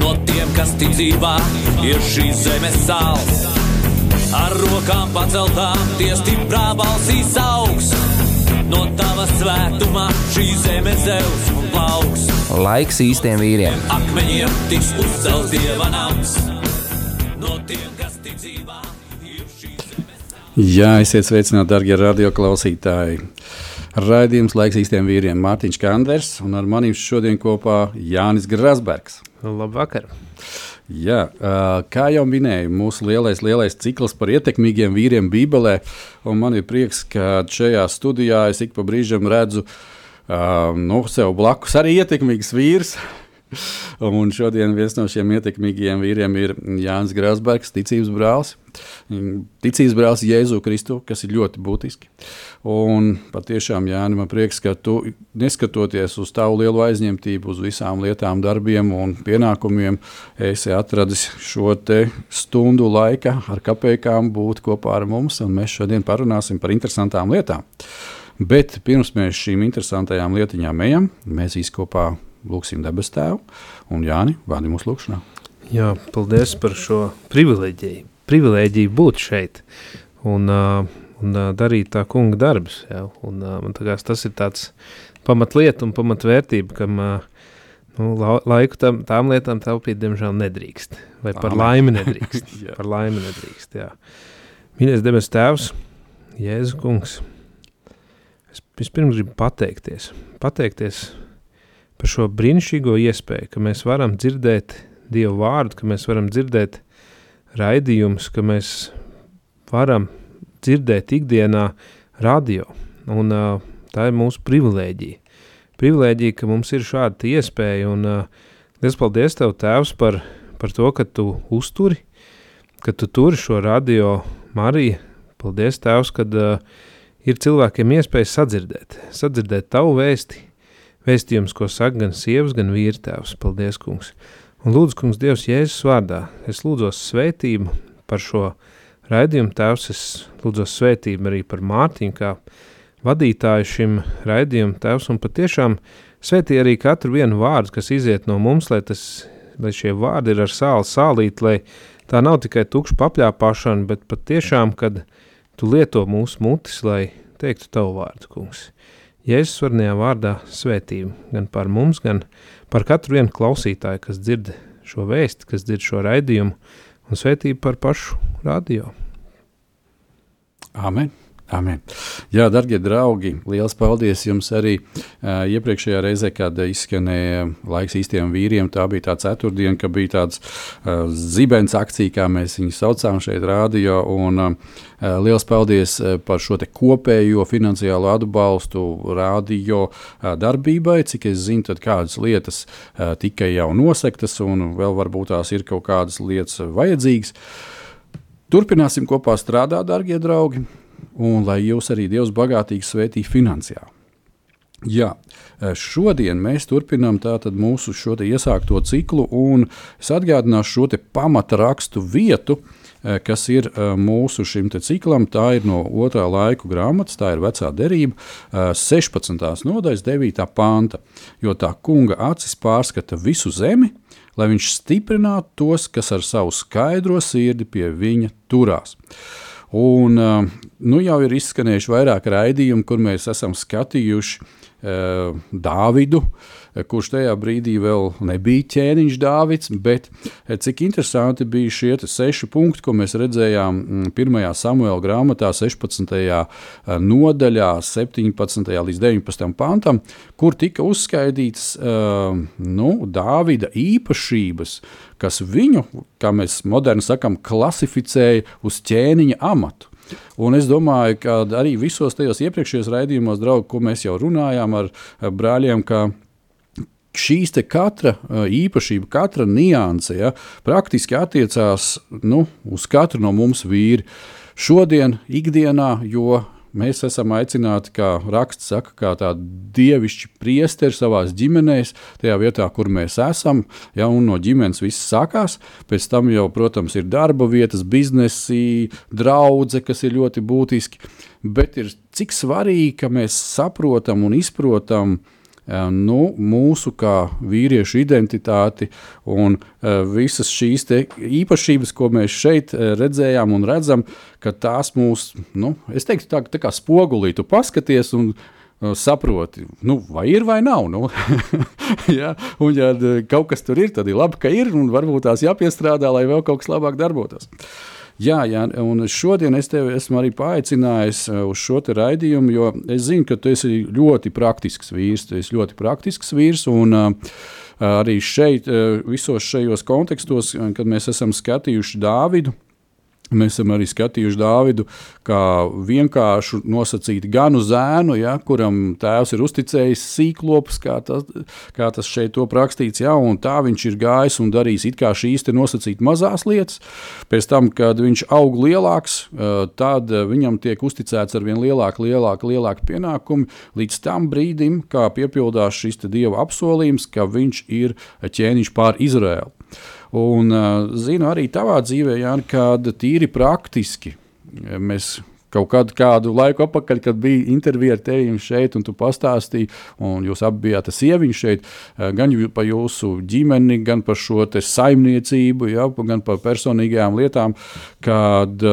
No tiem, kas tic dzīvā, ir šīs zemes sāls. Ar rokām paceltām, tie stiprā balsīs augs. No tava svētumā šī zeme zeus un plauks. Laiks īstiem vīriem. Akmeņiem tiks uzcelts dieva nams. No tiem, kas tic dzīvā, Jā, esiet sveicināti, darbie radioklausītāji. Raidījums laiks īstiem vīriem Mārtiņš Kanders un ar maniem šodien kopā Jānis Grasbergs. Labvakar! Jā, kā jau minēju, mūsu lielais, lielais cikls par ietekmīgiem vīriem Bībelē, un man ir prieks, ka šajā studijā es ik pa brīžam redzu uh, nu, sev blakus arī ietekmīgs vīrs. Un šodien viens no šiem ietekmīgajiem vīriem ir Jānis Grāsbergs, ticības brālis. Ticības brālis Jēzu Kristu, kas ir ļoti būtiski. Un patiešām, Jānis, man prieks, ka tu neskatoties uz tavu lielu aizņemtību, uz visām lietām, darbiem un pienākumiem, esi atradis šo stundu laika ar kapekām būt kopā ar mums, mēs šodien parunāsim par interesantām lietām. Bet pirms mēs šīm interesantajām lietiņām ejam, mēs visi kopā lūgsim debesu tēvu un Jāni, vārdi mūsu lūgšanā. Jā, paldies par šo privilēģiju, privilēģiju būt šeit un, uh, un uh, darīt tā kunga darbus. Jā, un, uh, man liekas, tas ir tāds pamatlieta un pamatvērtība, kam uh, nu, la, laiku tam, tām lietām taupīt, diemžēl, nedrīkst. Vai par Āmen. laimi nedrīkst. Par laimi nedrīkst, jā. Mīļais debes tēvs, Jēzu kungs, es vispirms gribu pateikties, pateikties par šo brīnišķīgo iespēju, ka mēs varam dzirdēt Dievu vārdu, ka mēs varam dzirdēt raidījumus, ka mēs varam dzirdēt ikdienā radio. Un, uh, tā ir mūsu privilēģija. Privilēģija, ka mums ir šāda iespēja. Un, uh, liels paldies Tev, Tēvs, par, par to, ka Tu uzturi, ka Tu turi šo radio Mariju. Paldies, Tēvs, kad uh, ir cilvēkiem iespēja sadzirdēt, sadzirdēt Tavu vēsti, vēstījums, ko saka gan sievas, gan vīrtēvs. Paldies, kungs! Un lūdzu, kungs, Dievs, Jēzus vārdā, es lūdzos svētību par šo raidījumu tēvs, es lūdzos svētību arī par Mārtiņu, kā vadītāju šim raidījumu tēvs, un patiešām svētī arī katru vienu vārdu, kas iziet no mums, lai, tas, lai šie vārdi ir ar sāli sālīt, lai tā nav tikai tukša papļāpāšana, bet patiešām, kad tu lieto mūsu mutis, lai teiktu tavu vārdu, kungs. Jēzus varnajā vārdā svētību gan par mums, gan par katru vienu klausītāju, kas dzird šo vēstu, kas dzird šo raidījumu, un svētību par pašu radio. Amen. Amen. Jā, darbie draugi, liels paldies jums arī uh, iepriekšējā reizē, kad izskanēja laiks īstiem vīriem. Tā bija tā ceturtdiena, kad bija tāds uh, zibens akcija, kā mēs viņu saucām šeit, rādio. Un, uh, liels paldies par šo kopējo finansiālo atbalstu radio uh, darbībai. Cik es zinu, tad kādas lietas uh, tika jau nosegtas, un vēl varbūt tās ir kaut kādas lietas vajadzīgas. Turpināsim kopā strādāt, darbie draugi un lai jūs arī Dievs bagātīgi svētī finansiāli. Jā, šodien mēs turpinām mūsu iesākto ciklu, un es atgādināšu šo pamata rakstu vietu, kas ir mūsu šim ciklam. Tā ir no otrā laika grāmatas, tā ir vecā derība, 16. nodaļas, 9. panta. Jo tā kunga acis pārskata visu zemi, lai viņš stiprinātu tos, kas ar savu skaidro sirdi pie viņa turās. Un, nu, jau ir izskanējuši vairāk raidījumu, kur mēs esam skatījuši uh, Dāvidu, kurš tajā brīdī vēl nebija ķēniņš Dāvids, bet cik interesanti bija šie seši punkti, ko mēs redzējām 1. samuēlā grāmatā, 16. nodaļā, 17. līdz 19. pantam, kur tika uzskaitīts uh, nu, Dāvida īpašības, kas viņu, kā mēs moderni sakām, klasificēja uz ķēniņa amatu. Un es domāju, ka arī visos tajos iepriekšējos raidījumos, draugi, ko mēs jau runājām ar brāļiem, ka šīs katra īpašība, katra nianse ja, praktiski attiecās nu, uz katru no mums vīri. Šodien, ikdienā, jo Mēs esam aicināti, kā raksts saka, kā tādi dievišķi priesteri savā ģimenēs, tajā vietā, kur mēs esam. Ja, no ģimenes viss sākās. Pēc tam jau, protams, ir darba vietas, biznesi, draugi, kas ir ļoti būtiski. Bet ir cik svarīgi, ka mēs saprotam un izprotam uh, nu, mūsu kā vīriešu identitāti un uh, visas šīs īpašības, ko mēs šeit uh, redzējām un redzam, ka tās mūs, nu, es teiktu, tā, tā kā spogulī, tu paskaties un uh, saproti, nu, vai ir vai nav. Nu. ja? Un, ja kaut kas tur ir, tad ir labi, ka ir, un varbūt tās jāpiestrādā, lai vēl kaut kas labāk darbotos. Jā, jā, un šodien es tevi esmu arī paaicinājis uh, uz šo raidījumu, jo es zinu, ka tu esi ļoti praktisks vīrs. Tu esi ļoti praktisks vīrs. Un, uh, arī šeit, uh, visos šajos kontekstos, kad mēs esam skatījuši Dāvidu, Mēs esam arī skatījuši Dāvidu kā vienkāršu nosacītu ganu zēnu, ja, kuram tēvs ir uzticējis sīklopus, kā tas, kā tas šeit to rakstīts. Ja, tā viņš ir gājis un darījis it kā šīs nosacīt mazās lietas. Pēc tam, kad viņš aug lielāks, tad viņam tiek uzticēts ar vien lielāku, lielāku, lielāku pienākumu līdz tam brīdim, kā piepildās šis dieva apsolījums, ka viņš ir ķēniņš pār Izraēlu. Un uh, zinu arī tavā dzīvē, Jāni, kad tīri praktiski mēs kaut kādu, kādu laiku atpakaļ, kad bija intervija ar tevi šeit, un tu pastāstīji, un jūs abi bijāt sieviņš šeit, gan par jūsu ģimeni, gan par šo saimniecību, ja, gan par personīgajām lietām, kad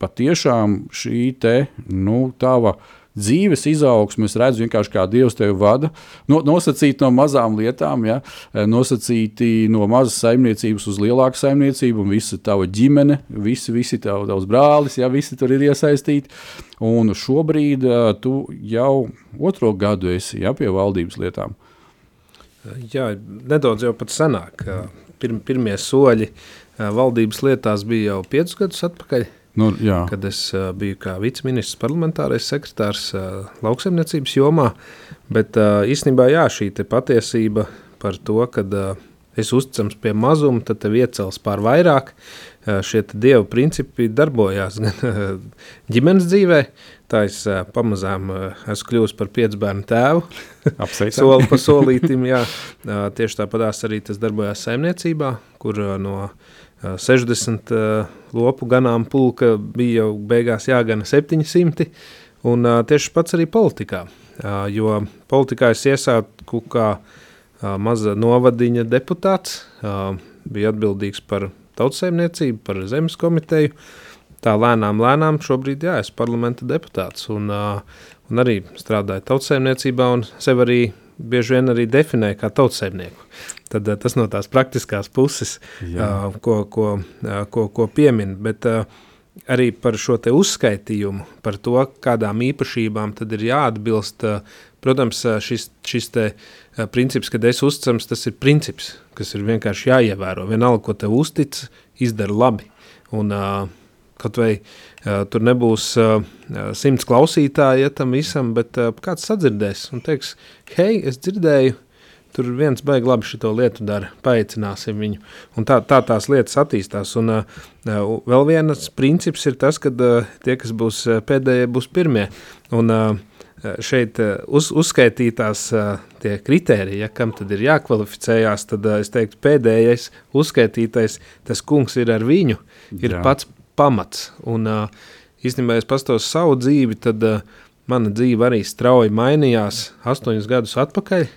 patiešām šī te, nu, tava dzīves izaugsmu es redzu vienkārši kā Dievs tevi vada. No, nosacīti no mazām lietām, ja? Eh, nosacīti no mazas saimniecības uz lielāku saimniecību, un visa tava ģimene, visi, visi tav, tavs brālis, ja? visi tur ir iesaistīti. Un šobrīd uh, tu jau otro gadu esi ja, pie valdības lietām. Jā, nedaudz jau pat senāk. Pirm, pirmie soļi valdības lietās bija jau piecus gadus atpakaļ. Nu, jā. kad es uh, biju kā viceministrs, parlamentārais sekretārs uh, lauksaimniecības jomā. Bet uh, īstenībā jā, šī patiesība par to, ka uh, es uzticams pie mazuma, tad tev iecels pār vairāk. Uh, šie dievu principi darbojās gan uh, ģimenes dzīvē, tā es uh, pamazām uh, esmu kļuvis par piecu bērnu tēvu. Soli pa solītim, jā. Uh, tieši tāpatās arī tas darbojās saimniecībā, kur uh, no 60 uh, lopu ganām pulka bija jau beigās jāgana 700, un uh, tieši pats arī politikā, jo politikā es iesāku kā maza novadiņa deputāts, bija atbildīgs par tautsēmniecību, par zemes komiteju, tā lēnām, lēnām šobrīd jā, esmu parlamenta deputāts, un, un arī strādāju tautsēmniecībā, un sev arī bieži vien arī definēju kā tautsēmnieku. Tad uh, tas no tās praktiskās puses, uh, ko, ko, uh, ko, ko piemin, bet arī par šo te uzskaitījumu, par to, kādām īpašībām tad ir jāatbilst, protams, šis, šis te princips, kad es uzticams, tas ir princips, kas ir vienkārši jāievēro. Vienalga, ko tev uztic, izdara labi. Un uh, Kaut vai uh, tur nebūs uh, simts klausītāji ja, tam visam, bet uh, kāds sadzirdēs un teiks, hei, es dzirdēju, tur viens baigi labi šo lietu dara, paaicināsim viņu. Un tā, tā tās lietas attīstās. Un uh, vēl viens princips ir tas, ka uh, tie, kas būs pēdējie, būs pirmie. Un uh, šeit uz, uzskaitītās tie kriteriji, ja, kam tad ir jākvalificējās, tad es teiktu pēdējais uzskaitītais, tas kungs ir ar viņu, ir Jā. pats pamats. Un īstenībā, ja es pastos savu dzīvi, tad mana dzīve arī strauji mainījās astoņus gadus atpakaļ,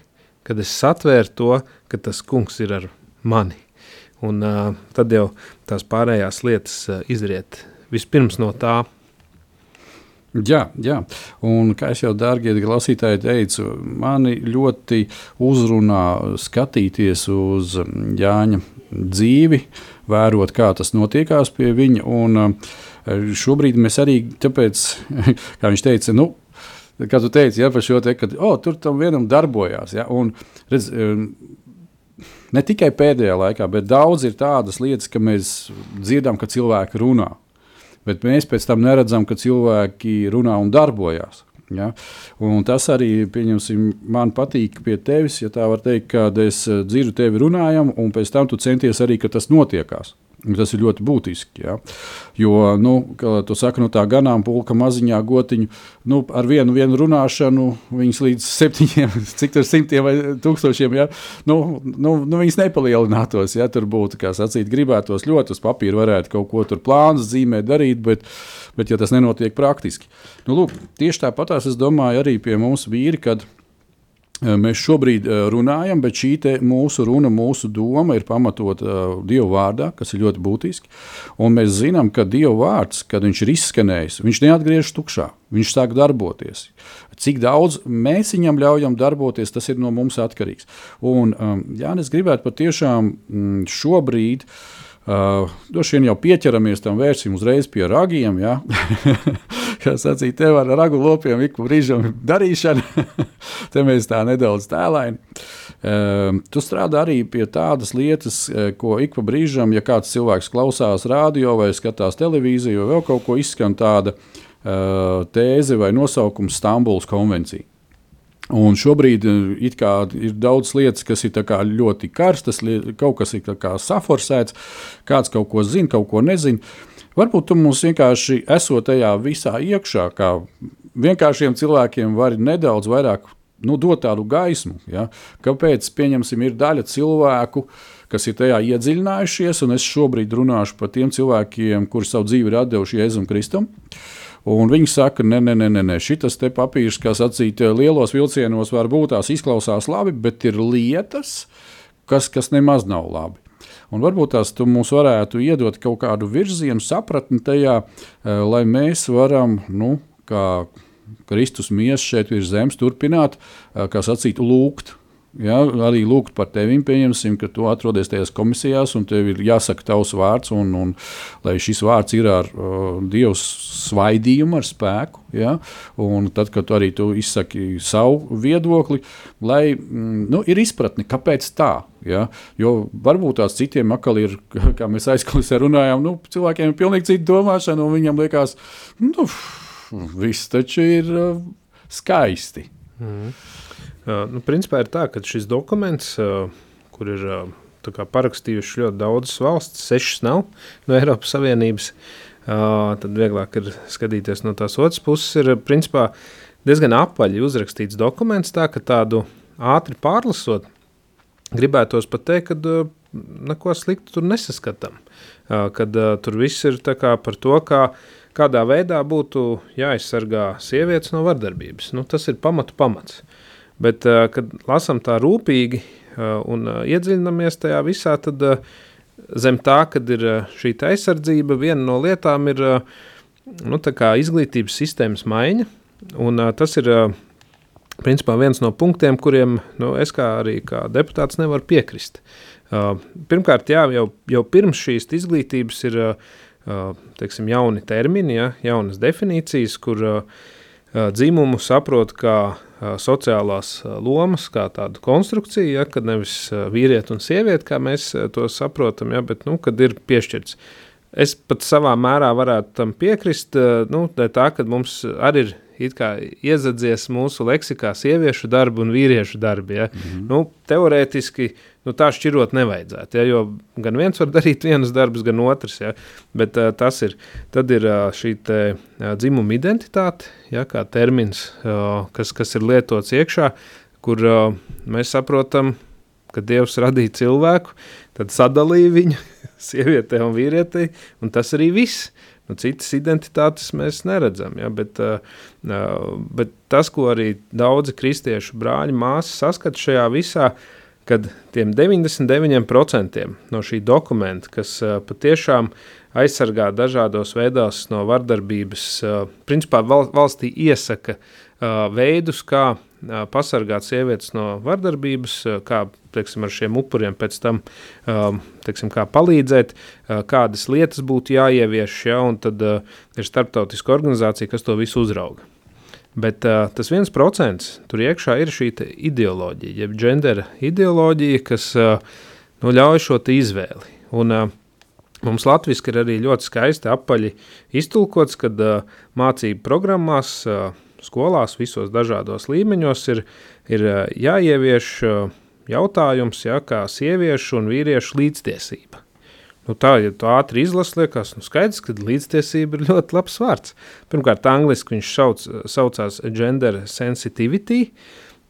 kad es satvēru to, ka tas kungs ir ar mani. Un tad jau tās pārējās lietas izriet vispirms no tā, Jā, jā, un kā jau dārgie klausītāji teicu, mani ļoti uzrunā skatīties uz Jāņa dzīvi, vērot, kā tas notiekās pie viņa. Un, eh, šobrīd mēs arī, tāpēc, kā viņš teica, nu, kā tu teici, ja, par šo te, ka oh, tur tam vienam darbojās. Ja, un, redz, ne tikai pēdējā laikā, bet daudz ir tādas lietas, ka mēs dzirdam, ka cilvēki runā. Bet mēs pēc tam neredzam, ka cilvēki runā un darbojas. Ja? Un tas arī, pieņemsim, man patīk pie tevis, ja tā var teikt, kad es eh, dzirdu tevi runājam, un pēc tam tu centies arī, ka tas notiekās. Tas ir ļoti būtiski. Ja? Jo, nu, kā tu saki, no tā ganāmpulka maziņā gotiņu, nu, ar vienu, vienu runāšanu, viņas līdz septiņiem, cik tur simtiem vai tūkstošiem, ja? nu, nu, nu, viņas nepalielinātos. Ja? Tur būtu, kā sacīt, gribētos ļoti uz papīra, varētu kaut ko tur plānus zīmēt, darīt, bet, bet ja tas nenotiek praktiski. Nu, lūk, tieši tāpat es domāju arī pie mums vīri, kad Mēs šobrīd runājam, bet šī mūsu runa, mūsu doma ir pamatota uh, Dieva vārdā, kas ir ļoti būtiski. Un mēs zinām, ka Dieva vārds, kad viņš ir izskanējis, viņš neatgriežas tukšā, viņš sāk darboties. Cik daudz mēs viņam ļaujam darboties, tas ir no mums atkarīgs. Un, um, jā, es gribētu patiešām mm, šobrīd uh, Uh, Droši vien jau pieķeramies tam vērsim uzreiz pie ragiem. Ja? Kā sacīja, tev ar ragu lopiem ik brīžam darīšana. Te mēs tā nedaudz tēlaini. Uh, tu strādā arī pie tādas lietas, uh, ko ik pa brīžam, ja kāds cilvēks klausās radio vai skatās televīziju, vai vēl kaut ko izskan tāda uh, tēze vai nosaukums Stambuls konvencija. Un šobrīd eh, ir daudz lietas, kas ir ļoti karstas, kaut kas ir saforsēts, kāds kaut ko zina, kaut ko nezina. Varbūt tu mums vienkārši esot tajā visā iekšā, kā vienkāršiem cilvēkiem var nedaudz vairāk nu, dot tādu gaismu. Ja? Kāpēc, pieņemsim, ir daļa cilvēku, kas ir tajā iedziļinājušies, un es šobrīd runāšu par tiem cilvēkiem, kuri savu dzīvi ir devuši Jēzum Kristum. Uh, Un viņi saka, nē, nē, nē, nē, šis te papīrs, kas atzīt lielos vilcienos, varbūt tās izklausās labi, bet ir lietas, kas, kas nemaz nav labi. Un varbūt tās tu mums varētu iedot kaut kādu virzienu, sapratni tajā, eh, lai mēs varam, nu, kā Kristus miesa šeit virs zemes, turpināt, eh, kā sacīt, lūgt Ja, arī lūgt par tevi, pieņemsim, ka tu atrodies tajās komisijās un tev ir jāsaka tavs vārds, un, un lai šis vārds ir ar uh, Dieva svaidījumu, ar spēku. Ja, un tad, kad tu arī tu izsaki savu viedokli, lai mm, nu, ir izpratne, kāpēc tā. Ja? Jo varbūt tās citiem atkal ir, kā mēs aizklausē runājām, nu, cilvēkiem ir pilnīgi cita domāšana, un viņam liekas, nu, viss taču ir uh, skaisti. Mm. Nu, principā ir tā, ka šis dokuments, kur ir parakstījuši ļoti daudzas valstis, sešas nav no Eiropas Savienības, tad vieglāk ir skatīties no tās otras puses. Ir principā diezgan apaļi uzrakstīts dokuments, tā ka tādu ātri pārlasot, gribētos pat teikt, ka neko sliktu tur nesaskatām. Kad tur viss ir par to, kā, kādā veidā būtu jāaizsargā sievietes no vardarbības. Nu, tas ir pamatu pamats. Bet, uh, kad lasām tā rūpīgi uh, un uh, iedziļināmies tajā visā, tad zem tā, kad ir šī aizsardzība, viena no lietām ir nu, izglītības sistēmas maiņa. Un, tas ir principā viens no punktiem, kuriem nu, es kā arī kā deputāts nevaru piekrist. Pirmkārt, jā, jau, jau pirms šīs izglītības ir teiksim, jauni termini, ja, jaunas definīcijas, kur dzimumu saprot kā sociālās lomas, kā tādu konstrukciju, ja, kad nevis vīrieti un sievieti, kā mēs to saprotam, ja, bet nu, kad ir piešķirts. Es pat savā mērā varētu tam piekrist, nu, tā, ka mums arī ir iezadzies mūsu leksikā sieviešu darbu un vīriešu darbu. Ja. Mm -hmm. nu, teorētiski nu, tā šķirot nevajadzētu, ja, jo gan viens var darīt vienus darbus, gan otrs. Ja, bet uh, tas ir, tad ir uh, šī te, uh, dzimuma identitāte, ja, kā termins, uh, kas, kas ir lietots iekšā, kur uh, mēs saprotam, ka Dievs radīja cilvēku, tad sadalīja viņu sievietē un vīrietei, un tas arī viss. Nu, citas identitātes mēs neredzam, ja, bet, uh, bet tas, ko arī daudzi kristiešu brāļi māsas saskata šajā visā, kad tiem 99% no šī dokumenta, kas uh, patiešām aizsargā dažādos veidos no vardarbības, principā val, valstī iesaka veidus, kā pasargāt sievietes no vardarbības, kā teiksim, ar šiem upuriem pēc tam teiksim, palīdzēt, kādas lietas būtu jāievieš, ja, un tad ir starptautiska organizācija, kas to visu uzrauga. Bet uh, tas viens procents tur iekšā ir šī ideoloģija, jeb gendera ideoloģija, kas uh, nu, ļauj šo izvēli. Un, uh, Mums latviešu ir arī ļoti skaisti apaļi iztulkots, kad uh, mācību programmās uh, skolās, visos dažādos līmeņos ir, ir jāievieš jautājums, ja, kā sieviešu un vīriešu līdztiesība. Nu, tā, ja tu ātri izlasi, liekas, nu skaidrs, ka līdztiesība ir ļoti labs vārds. Pirmkārt, angliski viņš sauc, saucās gender sensitivity,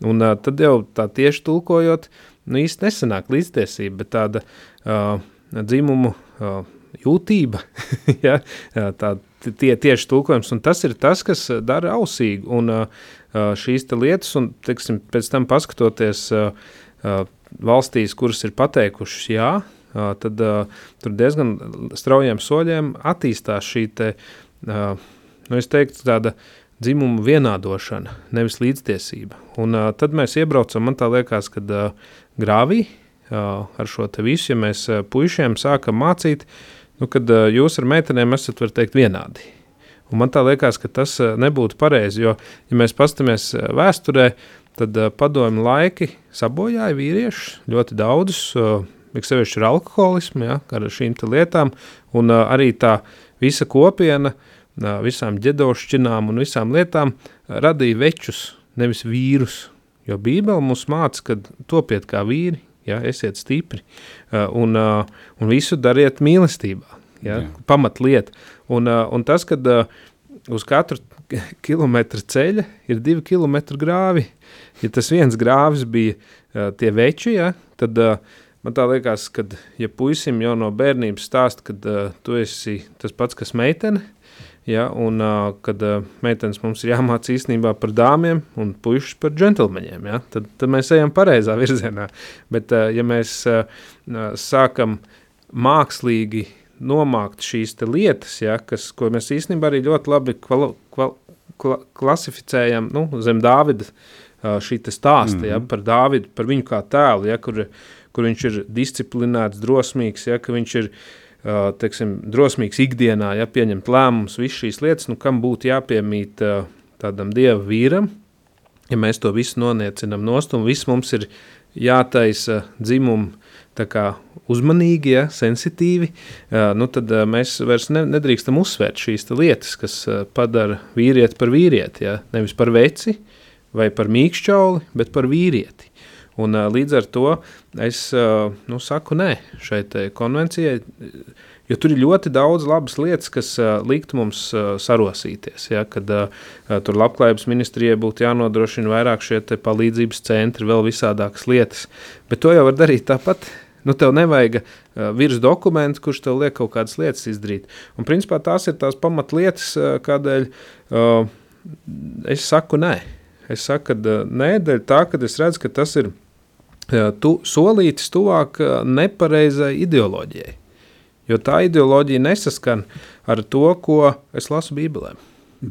un uh, tad jau tā tieši tulkojot, nu īsti nesanāk līdztiesība, bet tāda uh, dzimumu uh, jūtība, ja, tā, tie tieši tulkojums, un tas ir tas, kas dara ausīgu, un uh, šīs lietas, un, teiksim, pēc tam paskatoties uh, valstīs, kuras ir pateikušas jā, tad tur diezgan straujiem soļiem attīstās šī te, nu teiktu, tāda dzimuma vienādošana, nevis līdztiesība. Un tad mēs iebraucam, man tā liekas, kad grāvī ar šo visu, ja mēs puišiem sākam mācīt, nu, kad jūs ar meitenēm esat, var teikt, vienādi. Un man tā liekas, ka tas nebūtu pareizi, jo, ja mēs pastamies vēsturē, tad padomju laiki sabojāja vīriešus ļoti daudzus, ik sevišķi ar alkoholismu, ja, ar šīm lietām, un arī tā visa kopiena, visām ģedošķinām un visām lietām radīja večus, nevis vīrus, jo Bībele mums māca, ka topiet kā vīri, ja, esiet stipri, uh, un, uh, un visu dariet mīlestībā, ja, pamatlieta, un, uh, un tas, kad uz katru kilometru ceļa ir divi kilometri grāvi, ja tas viens grāvis bija tie veči, ja, tad Man tā liekas, ka, ja puisim jau no bērnības stāsta, ka tu esi tas pats, kas meitene, ja, un uh, kad uh, meitenes mums ir jāmāca īstenībā par dāmiem un puišus par džentlmeņiem, ja, tad, tad mēs ejam pareizā virzienā. Bet, uh, ja mēs uh, sākam mākslīgi nomākt šīs lietas, ja, kas, ko mēs īstenībā arī ļoti labi kval, kval, kla, klasificējam nu, zem Dāvida uh, šī stāsta mm -hmm. ja, par Dāvidu, par viņu kā tēlu, ja, kur kur viņš ir disciplinēts, drosmīgs, ja, ka viņš ir uh, teiksim, drosmīgs ikdienā, ja pieņemt lēmumus, visas šīs lietas, nu, kam būtu jāpiemīt tādam dieva vīram, ja mēs to visu noniecinam nost, un viss mums ir jātaisa dzimumu uzmanīgi, ja, sensitīvi, nu tad mēs vairs ne, nedrīkstam uzsvērt šīs lietas, kas padara vīrieti par vīrieti, ja, nevis par veci vai par mīkšķauli, bet par vīrieti. Un, līdz ar to es nu, saku nē šai konvencijai, jo tur ir ļoti daudz labas lietas, kas liktu mums sarosīties. Ja, kad tur labklājības ministrijai būtu jānodrošina vairāk šie palīdzības centri, vēl visādākas lietas. Bet to jau var darīt tāpat. Nu, tev nevajag uh, virs dokumentu, kurš tev liek kaut kādas lietas izdarīt. Un, principā, tās ir tās pamatlietas, uh, kādēļ uh, es saku nē. Es saku, ka nē, dēļ tā, ka es redzu, ka tas ir tu, solītis tuvāk nepareizai ideoloģijai. Jo tā ideoloģija nesaskan ar to, ko es lasu Bībelē.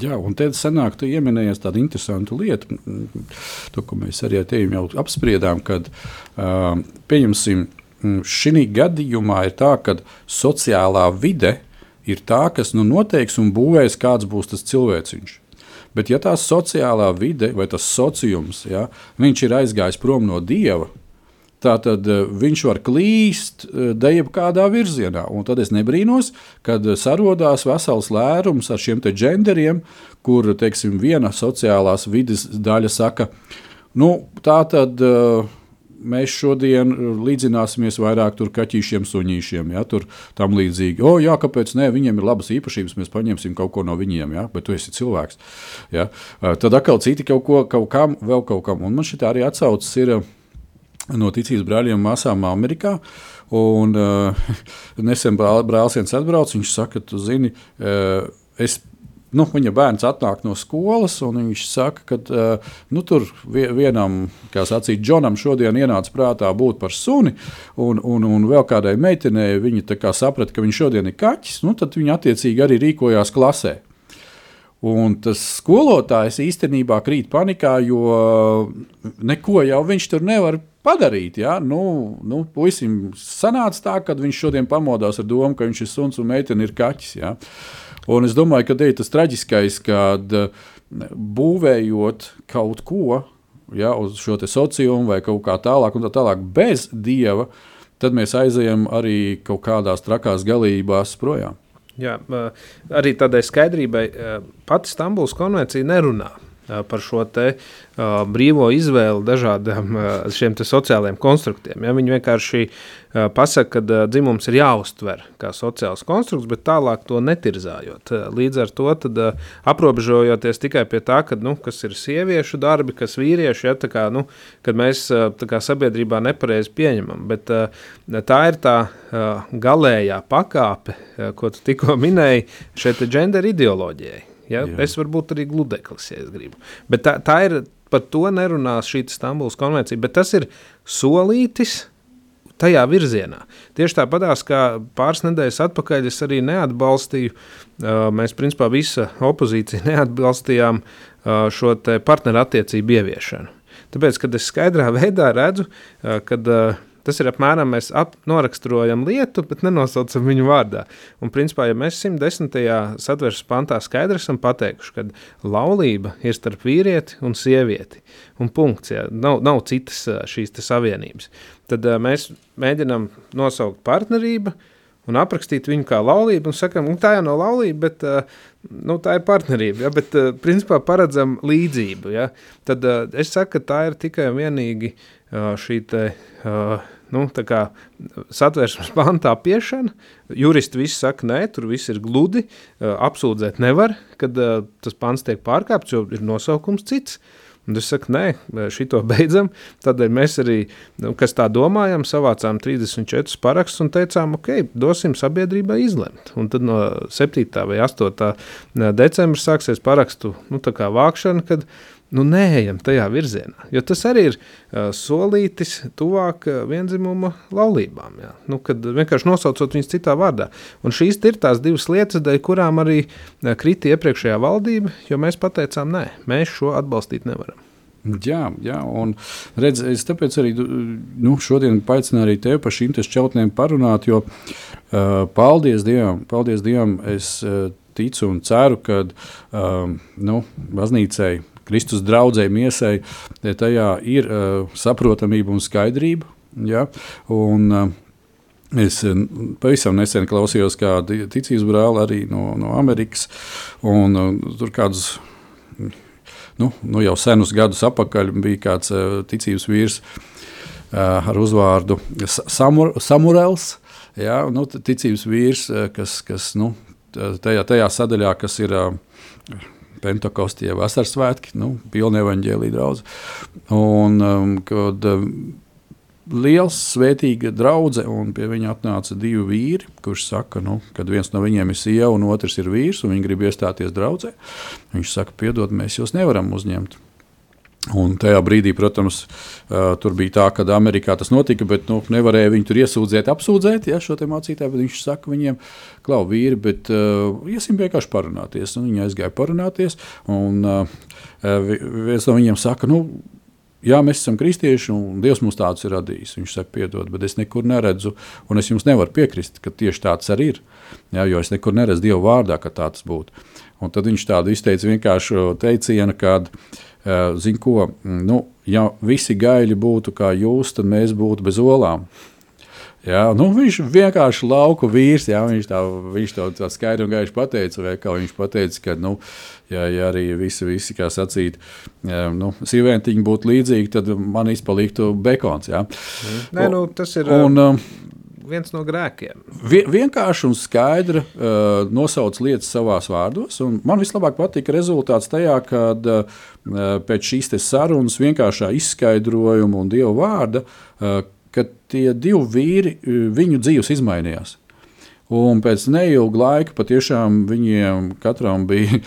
Jā, un te sanāk, tu ieminējies tādu interesantu lietu, to, ko mēs arī ar tevi jau apspriedām, kad, uh, pieņemsim, šī gadījumā ir tā, ka sociālā vide ir tā, kas nu noteiks un būvēs, kāds būs tas cilvēciņš. Bet, ja tā sociālā vide vai tas sociums, ja, viņš ir aizgājis prom no dieva, Tātad eh, viņš var klīst eh, deju kādā virzienā. Un tad es nebrīnos, kad sarodās vesels lērums ar šiem genderiem, kur teiksim, viena sociālās vidas daļa saka, nu, tā tad. Mēs šodien līdzināsimies vairāk kaķīšiem, suņīšiem, ja, tur tam līdzīgi. O, jā, kāpēc ne? Viņiem ir labas īpašības, mēs paņemsim kaut ko no viņiem, ja, bet tu esi cilvēks. Ja. Tad atkal citi kaut ko, kaut kam, vēl kaut kam. Un man šī arī atsaucas ir no ticības brāļiem un māsām Amerikā. Un, uh, nesen brālis viens atbrauc, viņš saka, tu zini, uh, es nu, viņa bērns atnāk no skolas, un viņš saka, ka uh, nu, tur vienam, kā sacīt, Džonam šodien ienāca prātā būt par suni, un, un, un vēl kādai meitenei viņa saprata, ka viņš šodien ir kaķis, nu, tad viņa attiecīgi arī rīkojās klasē. Un tas skolotājs īstenībā krīt panikā, jo neko jau viņš tur nevar padarīt. Ja? Nu, nu, puisim sanāca tā, ka viņš šodien pamodās ar domu, ka viņš ir suns un meitene ir kaķis. Ja? Un es domāju, ka ir tas traģiskais, kad būvējot kaut ko ja, uz šo sociumu vai kaut kā tālāk, un tā tālāk bez dieva, tad mēs aizejam arī kaut kādās trakās galībās projām. Jā, arī tādai skaidrībai, pati Stambulas konvencija nerunā par šo te, uh, brīvo izvēli dažādiem uh, sociālajiem konstruktiem. Ja? Viņi vienkārši uh, pasaka, ka uh, dzimums ir jāuztver kā sociāls konstrukts, bet tālāk to netirzājot. Uh, līdz ar to tad, uh, aprobežojoties tikai pie tā, ka, nu, kas ir sieviešu darbi, kas vīrieši, ja, kā, nu, kad mēs uh, kā, sabiedrībā nepareizi pieņemam. Bet, uh, tā ir tā uh, galējā pakāpe, uh, ko tu tikko minēji, šeit ir gender ideoloģijai. Ja? Jā. Es varu būt arī gludeklis, ja es gribu. Bet tā, tā ir, par to nerunās šī Stambulas konvencija, bet tas ir solītis tajā virzienā. Tieši tāpatās, kā pāris nedēļas atpakaļ es arī neatbalstīju, mēs principā visa opozīcija neatbalstījām šo partnerattiecību ieviešanu. Tāpēc, kad es skaidrā veidā redzu, kad Tas ir apmēram mēs ap, noraksturojam lietu, bet nenosaucam viņu vārdā. Un, principā, ja mēs 110. satversmes pantā skaidri esam pateikuši, ka laulība ir starp vīrieti un sievieti, un punkts, jā, nav, nav citas šīs savienības, tad uh, mēs mēģinām nosaukt partnerību, un aprakstīt viņu kā laulību, un sakām, nu, tā jau nav laulība, bet uh, nu, tā ir partnerība. Ja, bet, uh, principā, paredzam līdzību. Ja. Tad uh, es saku, ka tā ir tikai un vienīgi šī te, nu, satversmes pantā piešana. Juristi visi saka, nē, tur viss ir gludi, apsūdzēt nevar, kad tas pants tiek pārkāpts, jo ir nosaukums cits. Un es saku, nē, šito beidzam. Tādēļ mēs arī, nu, kas tā domājam, savācām 34 parakstus un teicām, ok, dosim sabiedrībai izlemt. Un tad no 7. vai 8. decembra sāksies parakstu nu, vākšana, kad nu, neejam tajā virzienā. Jo tas arī ir uh, solītis tuvāk uh, vienzimuma laulībām. Jā. Nu, kad vienkārši nosaucot viņus citā vārdā. Un šīs ir tās divas lietas, dēļ kurām arī uh, krita iepriekšējā valdība, jo mēs pateicām, nē, mēs šo atbalstīt nevaram. Jā, jā, un redz, es tāpēc arī nu, šodien aicinu arī tevi par šīm šķautnēm parunāt, jo uh, paldies Dievam, paldies Dievam, es uh, ticu un ceru, ka uh, nu, baznīcai Kristus draudzē miesai, tajā ir uh, saprotamība un skaidrība. Ja? Un, uh, Es pavisam nesen klausījos kādu ticības brāli arī no, no Amerikas. Un, tur kādus nu, nu jau senus gadus atpakaļ bija kāds ticības vīrs ar uzvārdu Samur, Samurels. Ja, nu, ticības vīrs, kas, kas nu, tajā, tajā sadaļā, kas ir Pentekostī, ja vasaras svētki, nu, pilna evaņģēlīja draudz. Un, um, kad, um, liels, svētīga draudzene, un pie viņa atnāca divi vīri, kurš saka, nu, kad viens no viņiem ir sieva un otrs ir vīrs, un viņi grib iestāties draudzē. Viņš saka, piedod, mēs jūs nevaram uzņemt. Un tajā brīdī, protams, tur bija tā, ka Amerikā tas notika, bet nu, nevarēja viņu tur iesūdzēt, apsūdzēt ja, šo mācītāju. Viņš saka viņiem, klau, vīri, bet uh, iesim vienkārši parunāties. Un viņi aizgāja parunāties. Un, uh, viens no viņiem saka, nu, Jā, mēs esam kristieši, un Dievs mums tādus ir radījis. Viņš saka, piedod, bet es nekur neredzu, un es jums nevaru piekrist, ka tieši tāds arī ir. Jā, jo es nekur neredzu Dieva vārdā, ka tāds būtu. Un tad viņš tādu izteica vienkāršu teicienu, kad Eh, zinu, ko, mm, nu, ja visi gaļi būtu kā jūs, tad mēs būtu bez olām. Jā, nu, viņš vienkārši lauka vīrs, jā, viņš, tā, viņš to tā skaidri un gaiši pateica, vai kā viņš teica, ka, nu, ja, ja arī visi, visi kā sacīt, jā, nu, sīvēntiņi būtu līdzīgi, tad man izpaliktu bekons, jā. Nē, nu, tas ir... Un, um, viens no grēkiem. Vien, vienkārši un skaidri uh, nosauc lietas savos vārdos. Man vislabāk patika rezultāts tajā, kad uh, pēc šīs sarunas, vienkāršā izskaidrojuma un dieva vārda, uh, ka tie divi vīri, uh, viņu dzīves izmainījās. Un pēc neilga laika patiešām viņiem katram bija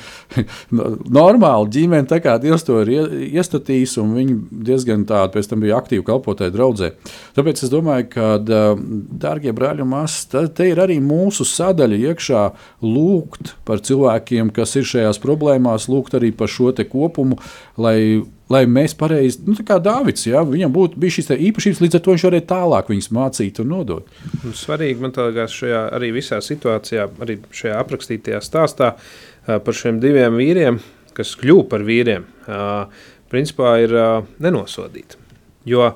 normāla ģimene, tā kā Dievs to ir iestatījis, un viņi diezgan tādi pēc tam bija aktīvi kalpotāji draudzē. Tāpēc es domāju, ka, dārgie brāļi un māsas, te ir arī mūsu sadaļa iekšā lūgt par cilvēkiem, kas ir šajās problēmās, lūgt arī par šo kopumu, lai lai mēs pareizi, nu, kā Dārvids, ja, viņam būtu bijis šīs īpašības, līdz ar to viņš varētu tālāk viņas mācīt un nodot. Un svarīgi man liekas, šajā arī visā situācijā, arī šajā aprakstītajā stāstā par šiem diviem vīriem, kas kļuva par vīriem, principā ir nenosodīti. Jo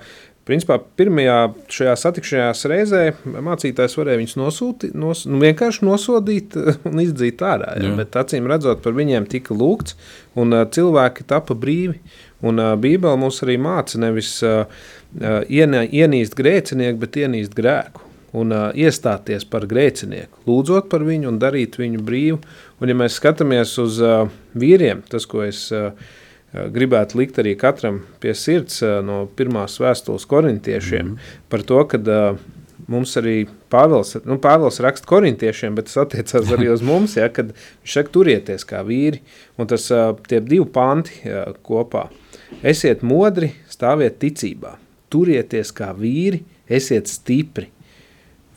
principā pirmajā šajā satikšanās reizē mācītājs varēja viņus nosūtīt, nos, nu, vienkārši nosodīt un izdzīt ārā. Ja? Jā. Bet acīm redzot, par viņiem tika lūgts, un cilvēki tapa brīvi. Un uh, Bībele mums arī māca nevis uh, ienā, ienīst grēcinieku, bet ienīst grēku. Un uh, iestāties par grēcinieku, lūdzot par viņu un darīt viņu brīvu. Un, ja mēs skatāmies uz uh, vīriem, tas, ko es uh, gribētu likt arī katram pie sirds uh, no pirmās vēstules korintiešiem, mm. par to, ka uh, mums arī Pāvils, nu, Pāvils raksta korintiešiem, bet tas attiecās arī uz mums, ja, kad viņš saka, turieties kā vīri, un tas tie divi panti kopā. Esiet modri, stāviet ticībā, turieties kā vīri, esiet stipri.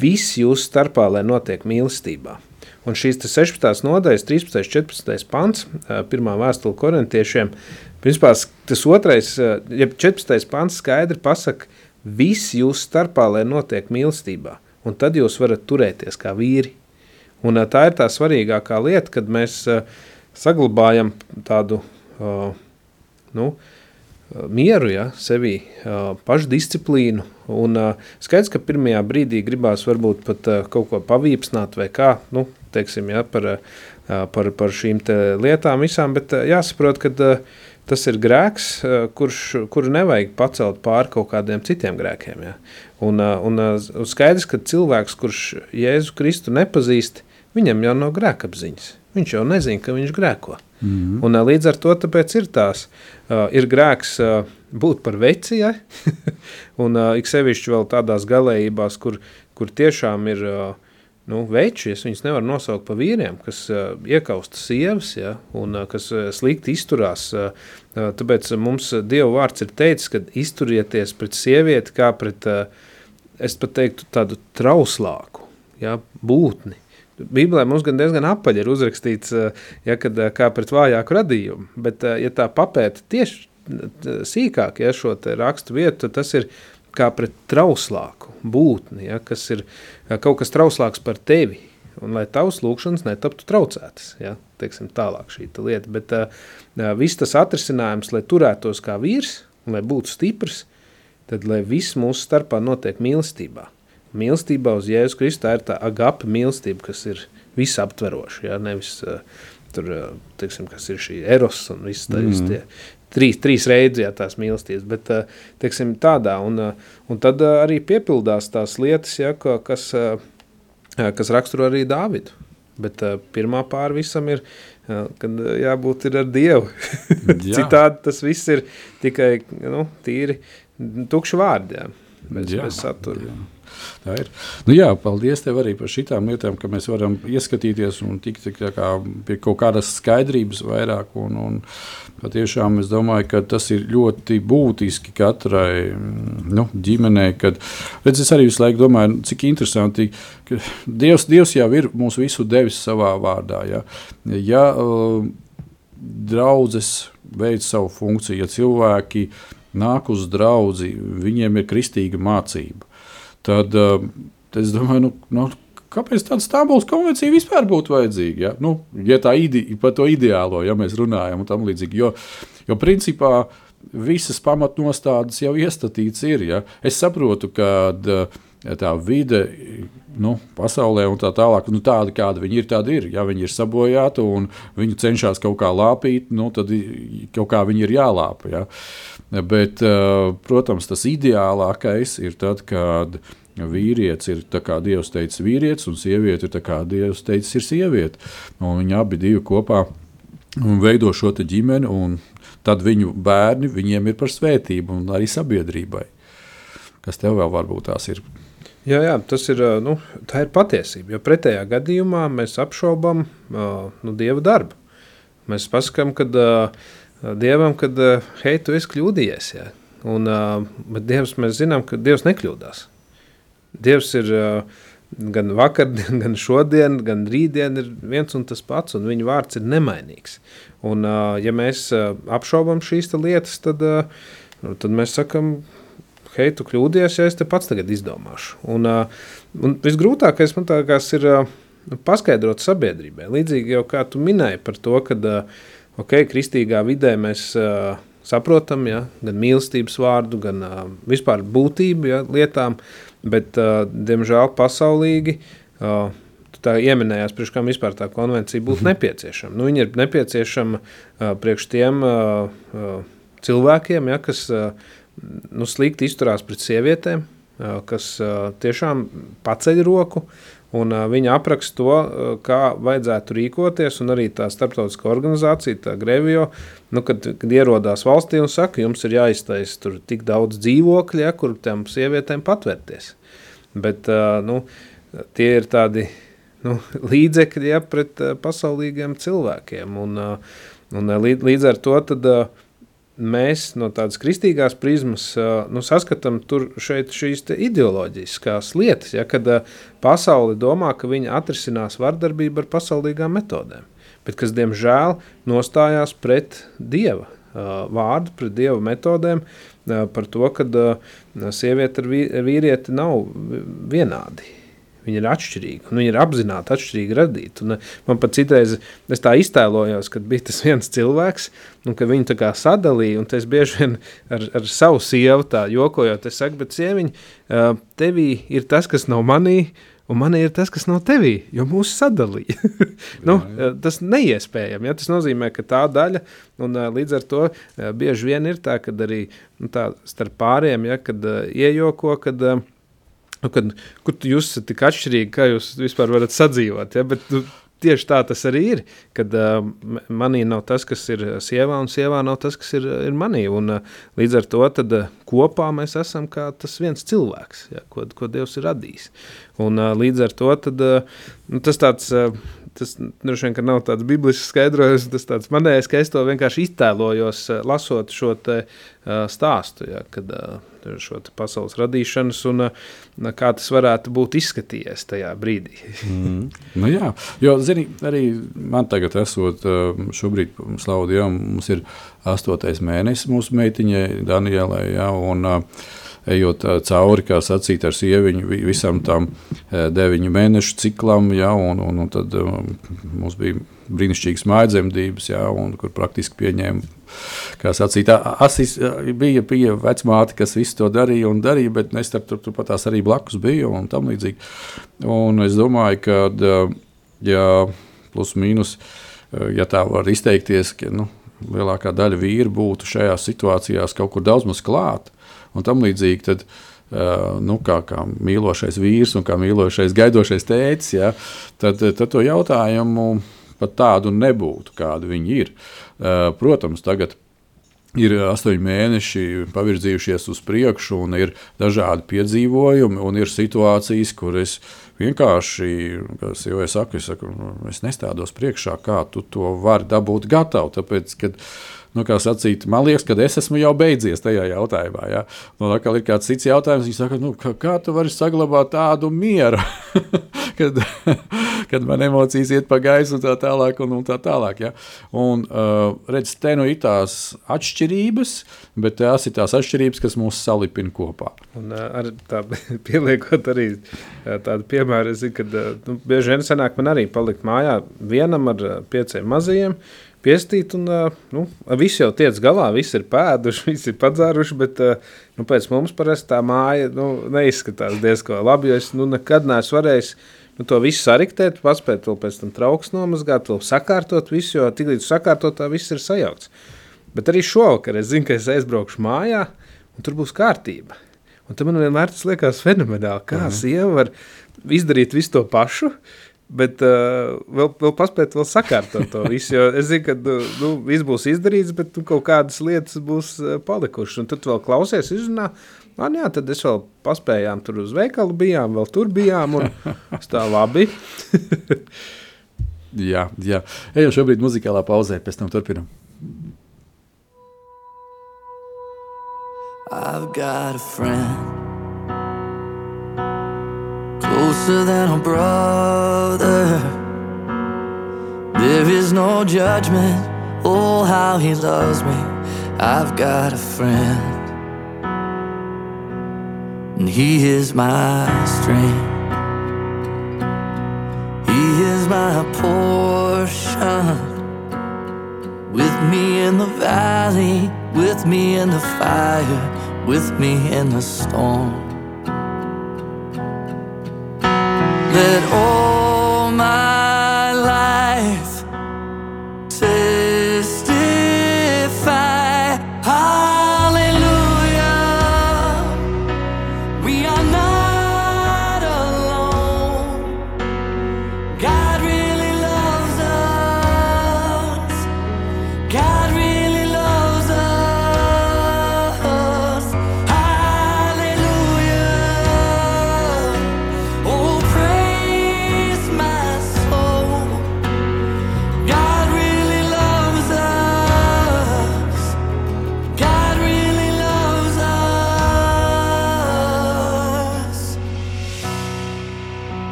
Viss jūsu starpā, lai notiek mīlestībā. Un šīs 16. nodaļas, 13. un 14. pants, pirmā vēstule korintiešiem, principā tas otrais, ja 14. pants skaidri pasaka, viss jūsu starpā, lai notiek mīlestībā. Un tad jūs varat turēties kā vīri. Un tā ir tā svarīgākā lieta, kad mēs saglabājam tādu, nu, mieru, ja, sevī pašdisciplīnu. Un skaidrs, ka pirmajā brīdī gribās varbūt pat kaut ko pavīpsnāt vai kā, nu, teiksim, ja, par, par, par šīm lietām visām, bet jāsaprot, ka tas ir grēks, kurš, kuru nevajag pacelt pār kaut kādiem citiem grēkiem. Ja. Un, un skaidrs, ka cilvēks, kurš Jēzu Kristu nepazīst, viņam jau nav grēkapziņas. Viņš jau nezina, ka viņš grēko. Mm -hmm. Un, līdz ar to ir tās, uh, ir grēks uh, būt par veci, ja? un uh, ik sevišķi vēl tādās galējībās, kur, kur tiešām ir uh, nu, veči, es viņus nevaru nosaukt par vīriem, kas uh, iekausta sievas, ja? un uh, kas uh, slikti izturās. Uh, uh, tāpēc mums Dieva vārds ir teicis, ka izturieties pret sievieti kā pret, uh, es pat teiktu, tādu trauslāku ja? būtni. Bībelē mums gan diezgan apaļi ir uzrakstīts, ja, kad, kā pret vājāku radījumu, bet, ja tā papēta tieši sīkāk ja, šo rakstu vietu, tad tas ir kā pret trauslāku būtni, ja, kas ir kaut kas trauslāks par tevi, un lai tavs lūkšanas netaptu traucētas, ja, teiksim tālāk šī lieta, bet uh, viss tas atrisinājums, lai turētos kā vīrs, un lai būtu stiprs, tad lai viss mūsu starpā notiek mīlestībā mīlestībā uz Jēzu Kristu. Tā ir tā agape mīlestība, kas ir visaptveroša. Ja? Nevis uh, tur, teiksim, kas ir šī eros un viss tā, mm. tie trīs, trīs reizes ja, tās mīlestības, bet uh, teiksim, tādā. Un, uh, un tad uh, arī piepildās tās lietas, ja, kas, kas raksturo arī Dāvidu. Bet pirmā pāri visam ir, kad jābūt ir ar Dievu. Jā. Citādi tas viss ir tikai nu, tīri tukši vārdi, jā, bez, jā, bez satura. Jā. Tā ir. Nu, jā, paldies tev arī par šīm lietām, ka mēs varam ieskatīties un tikt kā, pie kaut kādas skaidrības vairāk. Un, un patiešām es domāju, ka tas ir ļoti būtiski katrai nu, ģimenei. Kad, redz, es arī visu laiku domāju, cik interesanti, ka Dievs, Dievs jau ir mūs visu devis savā vārdā. Ja, ja draudzes veids savu funkciju, ja cilvēki nāk uz draugu, viņiem ir kristīga mācība tad uh, es domāju, nu, nu, kāpēc tāda Stambulas konvencija vispār būtu vajadzīga? Ja, nu, ja tā ide, par to ideālo, ja mēs runājam, un tam līdzīgi. Jo, jo principā visas pamatnostādes jau iestatīts ir. Ja. Es saprotu, ka uh, tā vide nu, pasaulē un tā tālāk, nu, tāda kāda viņi ir, tāda ir. Ja viņi ir sabojāti un viņi cenšas kaut kā lāpīt, nu, tad kaut kā viņi ir jālāpa. Ja. Bet, protams, tas ideālākais ir tad, kad vīrietis ir kā Dievs teica, vīrietis, un sieviete ir kā Dievs teica, ir sieviete. Un viņi abi kopā veido šo ģimeni, un tad viņu bērni viņiem ir par svētību un arī sabiedrībai. Kas tev vēl varbūt tās ir? Jā, jā tas ir, nu, ir patiesība. Jo pretējā gadījumā mēs apšaubām nu, dieva darbu. Mēs pasakām, ka dievam, ka hei, tu esi kļūdījies. Jā. Un, bet dievs, mēs zinām, ka dievs nekļūdās. Dievs ir gan vakar, gan šodien, gan rītdien ir viens un tas pats, un viņa vārds ir nemainīgs. Un, ja mēs apšaubām šīs lietas, tad, tad mēs sakam, hei, tu kļūdījies, ja es te pats tagad izdomāšu. Un, un visgrūtākais man liekas, ir paskaidrot sabiedrībai. Līdzīgi jau kā tu minēji par to, ka okay, kristīgā vidē mēs saprotam, ja, gan mīlestības vārdu, gan uh, vispār būtību ja, lietām, bet, uh, diemžēl, pasaulīgi uh, tā ieminējās, priekš kam vispār tā konvencija būtu mm -hmm. nepieciešama. Nu, viņa ir nepieciešama uh, priekš tiem uh, uh, cilvēkiem, ja, kas uh, nu, slikti izturās pret sievietēm, kas tiešām paceļ roku Un, uh, viņa apraksta to, uh, kā vajadzētu rīkoties, un arī tā starptautiskā organizācija, tā Grevio, nu, kad, kad ierodās valstī un saka, jums ir jāiztaisa tur tik daudz dzīvokļu, ja, kur tām sievietēm patvērties. Bet uh, nu, tie ir tādi nu, līdzekļi ja, pret uh, pasaulīgiem cilvēkiem. Un, uh, un, līdz, līdz ar to tad, uh, mēs no tādas kristīgās prizmas nu, saskatām šīs ideoloģiskās lietas, ja, kad pasaule domā, ka viņi atrisinās vardarbību ar pasaulīgām metodēm, bet kas, diemžēl, nostājās pret Dieva vārdu, pret Dieva metodēm, par to, ka sieviete ar vīrieti nav vienādi. Viņi ir atšķirīgi, un viņi ir apzināti atšķirīgi radīti. Un, eh, man pat citreiz es tā iztēlojos, kad bija tas viens cilvēks, un ka viņi tā kā sadalīja, un es bieži vien ar, ar savu sievu tā jokojot, es saku, bet sieviņ, eh, tevī ir tas, kas nav manī, un man ir tas, kas nav tevī, jo mūsu sadalīja. nu, jā, jā. Eh, tas neiespējami. Ja? Tas nozīmē, ka tā daļa, un līdz ar to bieži vien ir tā, ka arī nu, tā starp pāriem, ja, kad iejoko, kad uh, Nu, kad, kur jūs esat tik atšķirīgi, kā jūs vispār varat sadzīvot. Ja? Bet, nu, tieši tā tas arī ir. Kad uh, manī nav tas, kas ir sievā, un sievā nav tas, kas ir, ir manī. Un, uh, līdz ar to tad, uh, kopā mēs esam kā tas viens cilvēks, ja, ko, ko Dievs ir radījis. Un, uh, līdz ar to tad, uh, nu, tas tāds. Uh, tas droši vien nav tāds biblisks skaidrojums, tas tāds manējais, ka es to vienkārši iztēlojos, lasot šo te, uh, stāstu, ja, kad uh, šo pasaules radīšanas un uh, kā tas varētu būt izskatījies tajā brīdī. mm. nu jā, jo, zini, arī man tagad esot šobrīd, slavu Dievam, mums ir astotais mēnesis mūsu meitiņai Danielai, ja, un uh, ejot cauri, kā sacīt, ar sieviņu visam tam deviņu mēnešu ciklam, ja, un, un, un tad mums bija brīnišķīgas mājdzemdības, ja, un, kur praktiski pieņēma. Kā sacīt, asis, bija, bija vecmāte, kas visu to darīja un darīja, bet es tur, tur, tur patās arī blakus biju un tam līdzīgi. Un es domāju, ka, ja plus mīnus, ja tā var izteikties, ka nu, lielākā daļa vīru būtu šajās situācijās kaut kur daudz maz klāt, un tam līdzīgi. Tad, Uh, nu, kā, kā mīlošais vīrs un kā mīlošais gaidošais tēcis, ja, tad, tad to jautājumu pat tādu nebūtu, kāda viņi ir. Uh, protams, tagad ir astoņi mēneši pavirzījušies uz priekšu, un ir dažādi piedzīvojumi, un ir situācijas, kur es vienkārši, kas jau es saku, es, saku, nu, es nestādos priekšā, kā tu to vari dabūt gatavu. Tāpēc, kad, uh, nu, sacīt, man liekas, ka es esmu jau beidzies tajā jautājumā. Ja? Nu, atkal ir kāds cits jautājums, viņš saka, nu, kā, kā tu vari saglabāt tādu mieru, kad, kad man emocijas iet pa gaisu un tā tālāk. Un, un tā tālāk ja? un, uh, redz, te nu ir tās atšķirības, bet tās ir tās atšķirības, kas mūs salipina kopā. Un, uh, ar tā, pieliekot arī uh, tādu piemēru, es zinu, ka uh, nu, bieži vien sanāk man arī palikt mājā vienam ar pieciem mazajiem, piestīt, un nu, viss jau tiec galā, viss ir pēduši, viss ir padzēruši, bet nu, pēc mums parasti tā māja nu, neizskatās diezgan labi, es nu, nekad neesmu varējis nu, to visu sariktēt, paspēt vēl pēc tam trauks nomazgāt, vēl sakārtot visu, jo tik līdz sakārtot tā viss ir sajaukts. Bet arī šovakar es zinu, ka es aizbraukšu mājā, un tur būs kārtība. Un tam man vienmēr tas liekas fenomenāli, kā mhm. sieva var izdarīt visu to pašu, uh, Bet uh, vēl, vēl paspēt, vēl sakārtot to visu. Es zinu, ka nu, nu, viss būs izdarīts, bet nu, kaut kādas lietas būs uh, palikušas. Un tad vēl klausies, izrunā, man jā, tad es vēl paspējām tur uz veikalu bijām, vēl tur bijām, un tā labi. jā, jā. Ejam šobrīd muzikālā pauzē, pēc tam turpinam. I've got a friend closer than a brother. There is no judgment, oh, how he loves me. I've got a friend, and he is my strength. He is my portion, with me in the valley, with me in the fire, with me in the storm. That all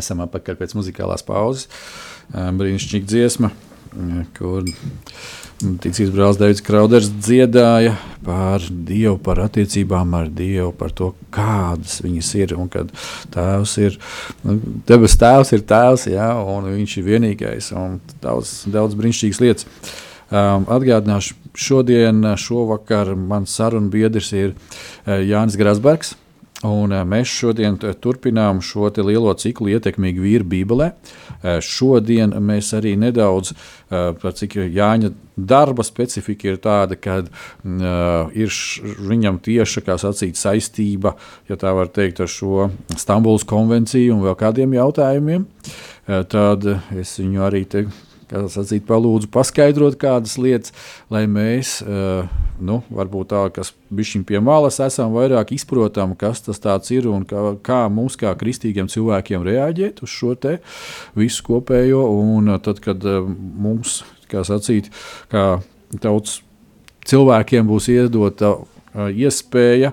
esam atpakaļ pēc muzikālās pauzes. Brīnišķīga dziesma, kur ticības brālis Dārvids Krauders dziedāja par Dievu, par attiecībām ar Dievu, par to, kādas viņas ir. Un kad tēvs ir, nu, debes tēvs ir tēvs, jā, un viņš ir vienīgais, un daudz, daudz brīnišķīgas lietas. Um, atgādināšu, šodien, šovakar mans sarunu biedrs ir Jānis Grasbergs. Un eh, mēs šodien t- turpinām šo lielo ciklu ietekmīgi vīri Bībelē. Eh, Šodien mēs arī nedaudz eh, cik Jāņa darba specifika ir tāda, ka uh, ir viņam tieša sacīt, saistība, ja tā var teikt, ar šo Stambulas konvenciju un vēl kādiem jautājumiem. Eh, Tad es viņu arī te kā sacīt, palūdzu paskaidrot kādas lietas, lai mēs, eh, nu, varbūt tā, kas bišķiņ pie malas esam, vairāk izprotam, kas tas tāds ir un kā, kā mums, kā kristīgiem cilvēkiem, reaģēt uz šo te visu kopējo. Un eh, tad, kad eh, mums, kā sacīt, kā tauts cilvēkiem būs iedota iespēja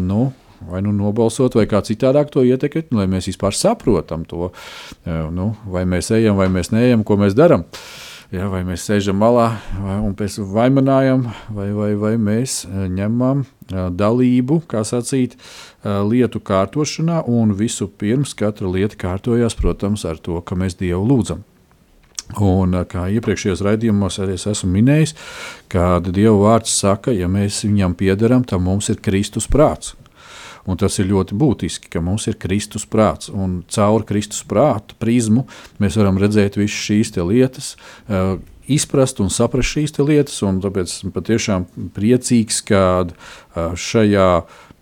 nu, vai nu nobalsot, vai kā citādāk to ietekmēt, lai mēs vispār saprotam to, uh, nu, vai mēs ejam, vai mēs neejam, ko mēs darām. Ja, vai mēs sēžam malā vai, un pēc tam vaimanājam, vai, vai, vai mēs eh, ņemam eh, dalību, kā sacīt, lietu kārtošanā, un visu pirms katra lieta kārtojas, protams, ar to, ka mēs Dievu lūdzam. Un, kā iepriekšējos raidījumos arī es esmu minējis, kad Dieva vārds saka, ja mēs viņam piederam, tad mums ir Kristus prāts. Un tas ir ļoti būtiski, ka mums ir Kristus prāts. Un caur Kristus prātu prizmu mēs varam redzēt visas šīs lietas, izprast un saprast šīs lietas. Tāpēc esmu patiešām priecīgs, ka šajā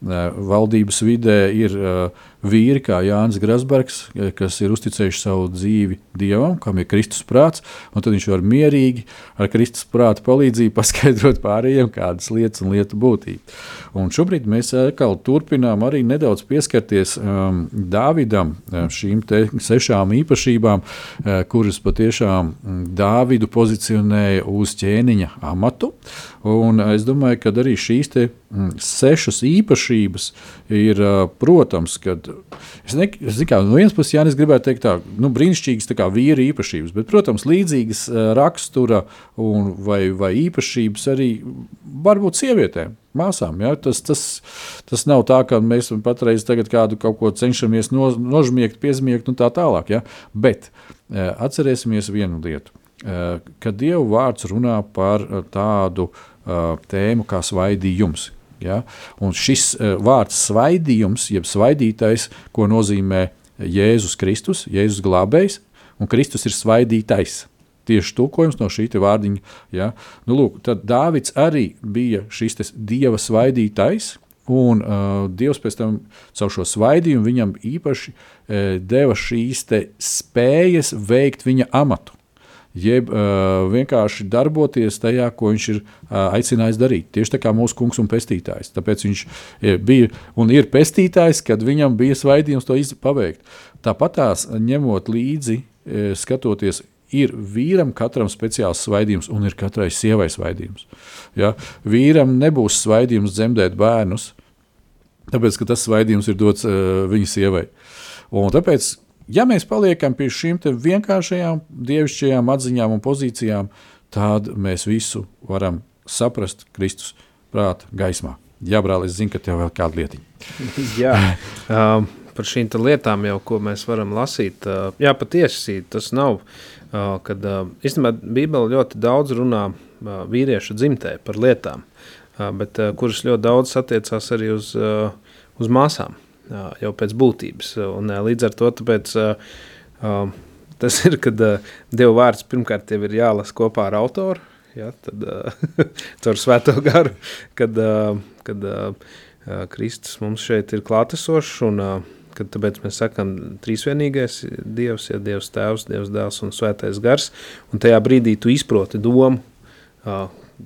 valdības vidē ir uh, vīri kā Jānis Grasbergs, kas ir uzticējuši savu dzīvi Dievam, kam ir Kristus prāts, un tad viņš var mierīgi ar Kristus prāta palīdzību paskaidrot pārējiem kādas lietas un lietu būtību. Un šobrīd mēs atkal turpinām arī nedaudz pieskarties um, Dāvidam, šīm sešām īpašībām, uh, kuras patiešām Dāvidu pozicionēja uz ķēniņa amatu. Un es domāju, ka arī šīs te, mm, sešas īpašības ir, protams, kad Es nezinu, no vienas puses, Jānis gribētu teikt, tā nu, brīnišķīgas tā vīra īpašības, bet, protams, līdzīgas rakstura un, vai, vai īpašības arī var būt sievietēm. Māsām, ja? tas, tas, tas nav tā, ka mēs patreiz kādu kaut ko cenšamies no, nožmiegt, piezmiegt un tā tālāk. Ja? Bet atcerēsimies vienu lietu. Kad Dieva vārds runā par tādu tēmu kā svaidījums, Ja? Un šis uh, vārds svaidījums, jeb svaidītais, ko nozīmē Jēzus Kristus, Jēzus glābējs, un Kristus ir svaidītais. Tieši tulkojums no šī vārdiņa. Ja? Nu, lūk, tad Dāvids arī bija šis dieva svaidītais, un uh, Dievs pēc tam caur šo svaidījumu viņam īpaši uh, deva šīs spējas veikt viņa amatu jeb uh, vienkārši darboties tajā, ko viņš ir uh, aicinājis darīt. Tieši tā kā mūsu kungs un pestītājs. Tāpēc viņš bija un ir pestītājs, kad viņam bija svaidījums to paveikt. Tāpat tās ņemot līdzi, skatoties, ir vīram katram speciāls svaidījums un ir katrai sievai svaidījums. Ja? Vīram nebūs svaidījums dzemdēt bērnus, tāpēc ka tas svaidījums ir dots uh, viņa sievai. Un tāpēc Ja mēs paliekam pie šīm vienkāršajām dievišķajām atziņām un pozīcijām, tad mēs visu varam saprast Kristus prāta gaismā. Jā, brāl, es zinu, ka tev vēl kāda lietiņa. jā, um, par šīm lietām jau, ko mēs varam lasīt, uh, jā, patiesi tas nav, uh, kad uh, īstenībā Bībele ļoti daudz runā uh, vīriešu dzimtē par lietām, uh, bet uh, kuras ļoti daudz attiecās arī uz, uh, uz māsām jau pēc būtības. Un, līdz ar to tāpēc, tas ir, kad Dieva vārds pirmkārt ir jālasa kopā ar autoru, ja, tad caur svēto garu, kad, kad Kristus mums šeit ir klātesošs un kad tāpēc mēs sakām, trīsvienīgais Dievs, ja Dievs Tēvs, Dievs Dēls un Svētais Gars, un tajā brīdī tu izproti domu,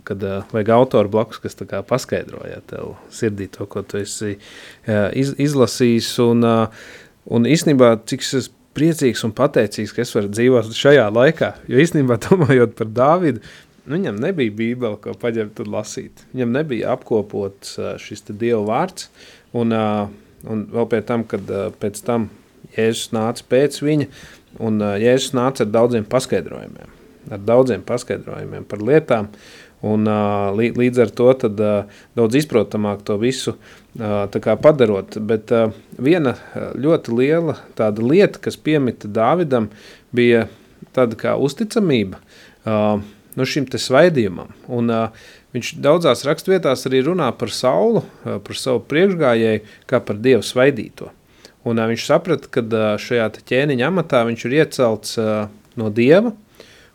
kad uh, vajag autoru blakus, kas paskaidroja tev sirdī to, ko tu esi uh, iz, izlasījis. Un, uh, un īstenībā, cik es esmu priecīgs un pateicīgs, ka es varu dzīvot šajā laikā, jo īstenībā domājot par Dāvidu, nu, viņam nebija bībele, ko paņemt un lasīt. Viņam nebija apkopots uh, šis Dieva vārds, un, uh, un vēl pie tam, kad uh, pēc tam Jēzus nāca pēc viņa, un uh, Jēzus nāca ar daudziem paskaidrojumiem, ar daudziem paskaidrojumiem par lietām, Un, līdz ar to tad, daudz izprotamāk to visu padarot. Bet viena ļoti liela lieta, kas piemita Dāvidam, bija tāda kā uzticamība nu, šim svaidījumam. Un, viņš daudzās raksturvietās arī runā par Saulu, par savu priekšgājēju, kā par Dievu svaidīto. Un, viņš saprata, ka šajā ķēniņa amatā viņš ir iecelts no Dieva,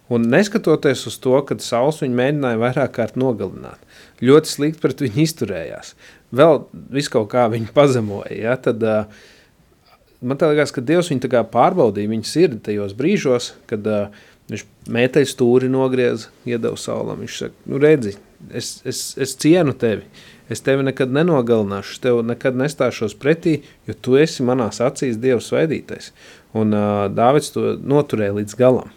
Un neskatoties uz to, ka Sauls viņu mēģināja vairāk kārt nogalināt, ļoti slikti pret viņu izturējās. Vēl visu kaut kā viņu pazemoja. Ja? Tad, uh, man liekas, ka Dievs viņu pārbaudīja viņa sirdi tajos brīžos, kad uh, viņš mēteļu stūri nogrieza, iedeva saulam. Viņš saka, nu redzi, es, es, es cienu tevi, es tevi nekad nenogalināšu, tev nekad nestāšos pretī, jo tu esi manās acīs Dievs svaidītais. Un uh, Dāvids to noturēja līdz galam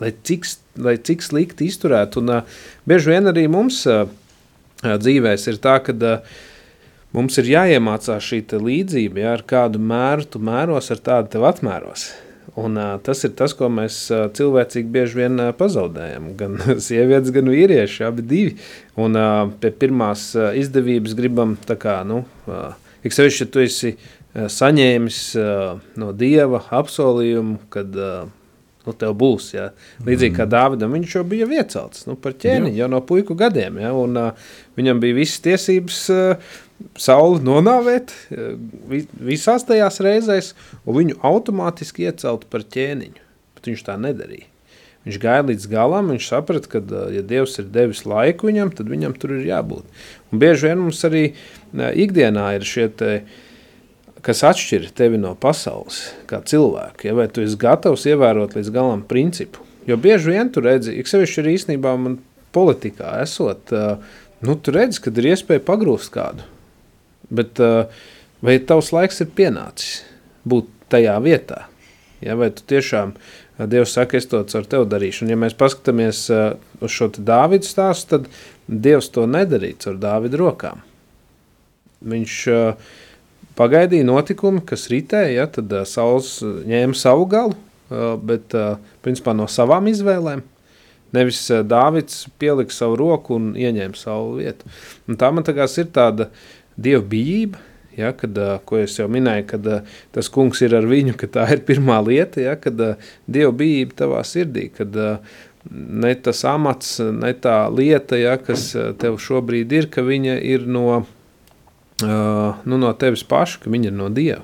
lai cik, lai cik slikti izturētu. Un, uh, bieži vien arī mums uh, dzīvēs ir tā, ka uh, mums ir jāiemācās šī līdzība, ja ar kādu mēru tu mēros, ar tādu tev atmēros. Un, uh, tas ir tas, ko mēs uh, cilvēcīgi bieži vien uh, pazaudējam. Gan sievietes, gan vīrieši, abi divi. Un uh, pie pirmās uh, izdevības gribam, kā, nu, uh, ik sevišķi, ja tu esi saņēmis uh, no Dieva apsolījumu, kad uh, nu, tev būs. Ja. Līdzīgi kā Dāvidam, viņš jau bija iecelts nu, par ķēniņu jau no puiku gadiem. Ja, un, uh, viņam bija visas tiesības uh, sauli nonāvēt uh, vi, visās tajās reizēs, un viņu automātiski iecelt par ķēniņu. Bet viņš tā nedarīja. Viņš gāja līdz galam, viņš saprata, ka, ja Dievs ir devis laiku viņam, tad viņam tur ir jābūt. Un bieži vien mums arī ikdienā ir šie te, kas atšķir tevi no pasaules, kā cilvēku. Ja? Vai tu esi gatavs ievērot līdz galam principu? Jo bieži vien tu redzi, ik sevišķi ir īstenībā man politikā esot, nu, tu redzi, kad ir iespēja pagrūst kādu. Bet vai tavs laiks ir pienācis būt tajā vietā? Ja? Vai tu tiešām, Dievs saka, es to ar tevi darīšu. Un ja mēs paskatāmies uz šo Dāvidu stāstu, tad Dievs to nedarīja ar Dāvidu rokām. Viņš uh, pagaidīja notikumi, kas ritēja, ja, tad uh, Sauls uh, ņēma savu galu, uh, bet uh, principā no savām izvēlēm. Nevis uh, Dāvids pielika savu roku un ieņēma savu vietu. Un tā man tagad ir tāda dievbijība, ja, kad, ko es jau minēju, kad tas kungs ir ar viņu, ka tā ir pirmā lieta, ja, kad dievbijība tavā sirdī, kad ne tas amats, ne tā lieta, ja, kas tev šobrīd ir, ka viņa ir no uh, nu, no tevis paša, ka viņi ir no Dieva.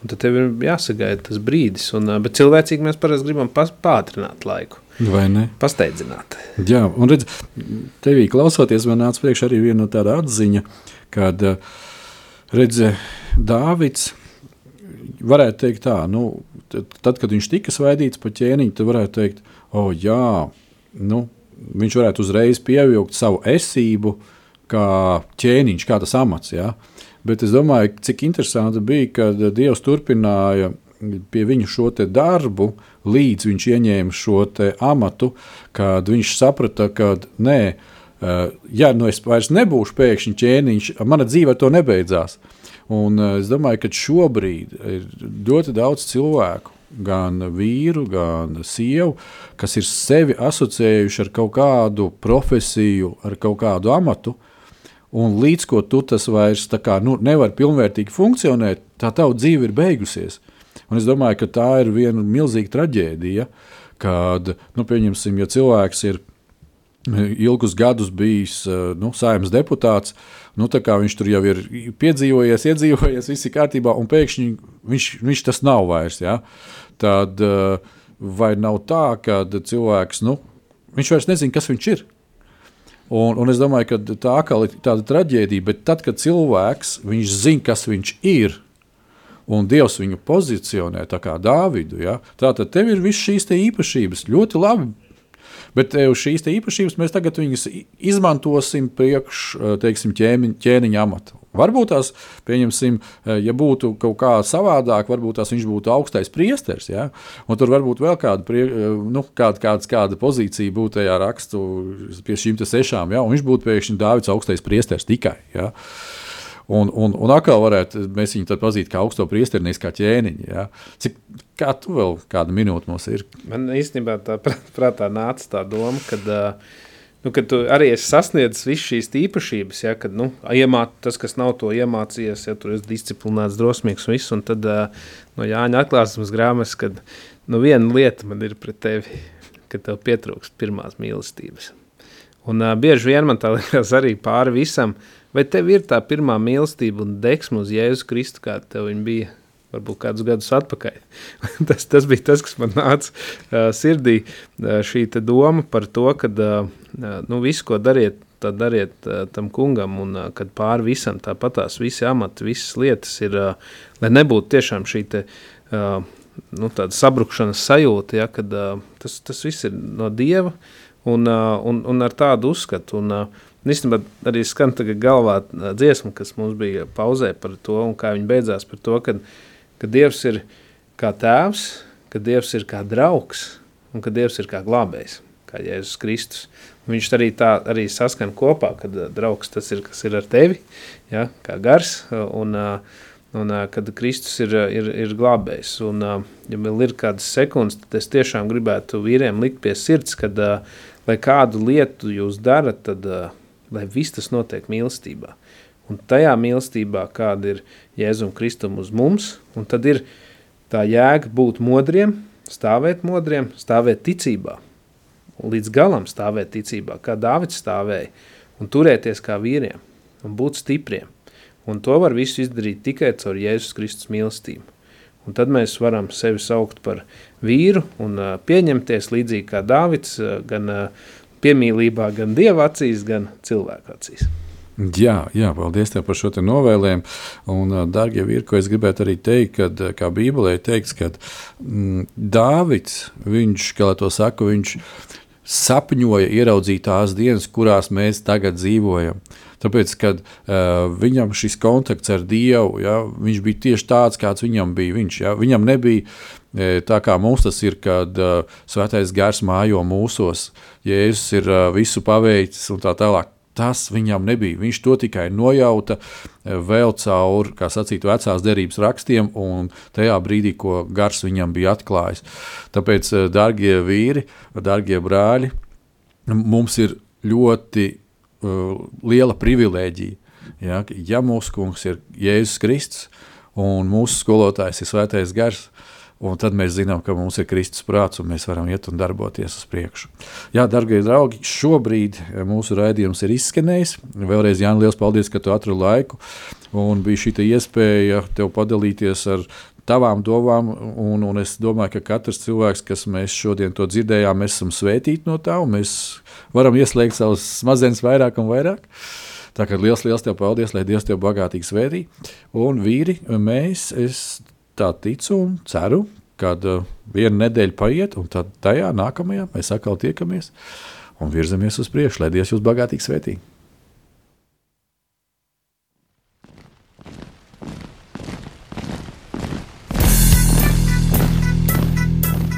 Un tad tev ir jāsagaida tas brīdis. Un, uh, bet cilvēcīgi mēs parasti gribam pātrināt laiku, Vai ne? pasteidzināt. Jā, un redz, tevī klausoties, man nāca priekšā arī viena no tāda atziņa, kad redz, Dāvids varētu teikt tā, nu, tad, kad viņš tika svaidīts pa ķēniņu, tad varētu teikt, o oh, jā, nu, viņš varētu uzreiz pievilkt savu esību kā ķēniņš, kā tas amats, jā. Bet es domāju, cik interesanti bija, kad Dievs turpināja pie viņa šo darbu, līdz viņš ieņēma šo amatu, kad viņš saprata, ka nē, ja nu es vairs nebūšu pēkšņi ķēniņš, mana dzīve ar to nebeidzās. Un es domāju, ka šobrīd ir ļoti daudz cilvēku, gan vīru, gan sievu, kas ir sevi asociējuši ar kaut kādu profesiju, ar kaut kādu amatu. Un līdz ko tu tas vairs kā, nu, nevar pilnvērtīgi funkcionēt, tā tava dzīve ir beigusies. Un es domāju, ka tā ir viena milzīga traģēdija, kad, nu, pieņemsim, ja cilvēks ir ilgus gadus bijis eh, nu, saimnes deputāts, nu, viņš tur jau ir piedzīvojies, iedzīvojies, viss ir kārtībā, un pēkšņi viņš, viņš tas nav vairs. Ja? Tad eh, vai nav tā, ka cilvēks, nu, viņš vairs nezina, kas viņš ir? Un, un es domāju, ka tā atkal ir tāda traģēdija, bet tad, kad cilvēks zina, kas viņš ir, un Dievs viņu pozicionē tā kā Dāvidu, ja, tad tev ir visas šīs īpašības ļoti labi. Bet šīs īpašības mēs tagad izmantosim priekš teiksim, ķēniņa, ķēniņa amata. Varbūt tās, pieņemsim, eh, ja būtu kaut kā savādāk, varbūt tās viņš būtu augstais priesteris. Ja? Un tur varbūt vēl kāda, prie, eh, nu, kāda, kāda, kāda pozīcija būtu tajā rakstu pie šīm sešām. Ja? Un viņš būtu pēkšņi Dāvids augstais priesteris tikai. Ja? Un, un, un atkal varētu mēs viņu pazīt kā augsto priesteri, nevis kā ķēniņu. Ja? Cik, kā tu vēl kādu minūti mums ir? Man īstenībā tā prāt- prātā nāca tā doma, ka, nu, kad tu arī esi sasniedzis visas šīs īpašības, ja, kad nu, iemāt, tas, kas nav to iemācījies, ja tur esi disciplinēts, drosmīgs un viss, un tad no Jāņa atklāsmes grāmatas, kad nu, viena lieta man ir pret tevi, ka tev pietrūkst pirmās mīlestības. Un uh, bieži vien man tā liekas arī pāri visam, vai tev ir tā pirmā mīlestība un deksme uz Jēzus Kristu, kāda tev bija varbūt kādus gadus atpakaļ. tas, tas bija tas, kas man nāca uh, sirdī, uh, šī doma par to, ka uh, nu, visu, ko dariet, tā dariet uh, tam kungam, un uh, kad pāri visam tāpatās visi amati, visas lietas ir, uh, lai nebūtu tiešām šī te, uh, nu, sabrukšanas sajūta, ja, kad uh, tas, tas viss ir no Dieva, un, uh, un, un ar tādu uzskatu. Un, uh, īstenībā arī skan tagad galvā uh, dziesma, kas mums bija pauzē par to, un kā viņa beidzās par to, ka, ka Dievs ir kā tēvs, ka Dievs ir kā draugs, un ka Dievs ir kā glābējs, kā Jēzus Kristus. Viņš arī tā arī saskan kopā, kad draugs tas ir, kas ir ar tevi, ja, kā gars, un, un kad Kristus ir, ir, ir glābējs. Un, ja vēl ir kādas sekundes, tad es tiešām gribētu vīriem likt pie sirds, kad, lai kādu lietu jūs darat, tad, lai viss tas notiek mīlestībā. Un tajā mīlestībā, kāda ir Jēzum Kristum uz mums, un tad ir tā jēga būt modriem, stāvēt modriem, stāvēt ticībā, līdz galam stāvēt ticībā, kā Dāvids stāvēja, un turēties kā vīriem, un būt stipriem. Un to var visu izdarīt tikai caur Jēzus Kristus mīlestību. Un tad mēs varam sevi saukt par vīru un uh, pieņemties līdzīgi kā Dāvids, uh, gan uh, piemīlībā, gan Dieva acīs, gan cilvēka acīs. Jā, jā, paldies par šo novēlējumu. Un, ā, darbie vīri, ko es gribētu arī teikt, kad, kā Bībelē ir teikts, ka mm, Dāvids, viņš, kā lai to saka, viņš sapņoja ieraudzīt tās dienas, kurās mēs tagad dzīvojam. Tāpēc, kad uh, viņam šis kontakts ar Dievu, ja, viņš bija tieši tāds, kāds viņam bija. Viņš, ja, viņam nebija tā kā mums tas ir, kad uh, svētais gars mājo mūsos, Jēzus ir uh, visu paveicis un tā tālāk. Tas viņam nebija. Viņš to tikai nojauta e, vēl caur, kā sacīt, vecās derības rakstiem, un tajā brīdī, ko gars viņam bija atklājis. Tāpēc, e, darbie vīri, darbie brāļi, mums ir ļoti uh, liela privilēģija. Ja, ja mūsu kungs ir Jēzus Kristus un mūsu skolotājs ir Svētais Gars, un tad mēs zinām, ka mums ir Kristus prāts un mēs varam iet un darboties uz priekšu. Jā, darbie draugi, šobrīd eh, mūsu raidījums ir izskanējis. Vēlreiz, Jānis, liels paldies, ka tu atradi laiku un bija šī iespēja tev padalīties ar tavām domām, un, un es domāju, ka katrs cilvēks, kas mēs šodien to dzirdējām, mēs esam svētīti no tā, un mēs varam ieslēgt savus smadzenes vairāk un vairāk. Tā kā liels, liels tev paldies, lai Dievs tev bagātīgi svētī. Un vīri, mēs, es tā ticu un ceru, kad uh, viena nedēļa paiet, un tad tajā nākamajā mēs atkal tiekamies un virzamies uz priekšu, lai Dievs jūs bagātīgi svētī.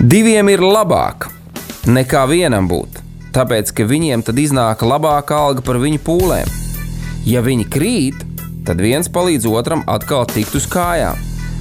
Diviem ir labāk nekā vienam būt, tāpēc ka viņiem tad iznāk labāka alga par viņu pūlēm. Ja viņi krīt, tad viens palīdz otram atkal tikt uz kājām.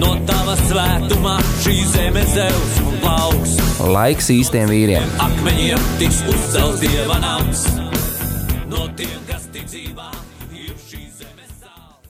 No tava svētumā šī zeme zeus un plauks. Laiks īstiem vīriem! Akmeņiem tiks uzcelts dieva nams. No tiem,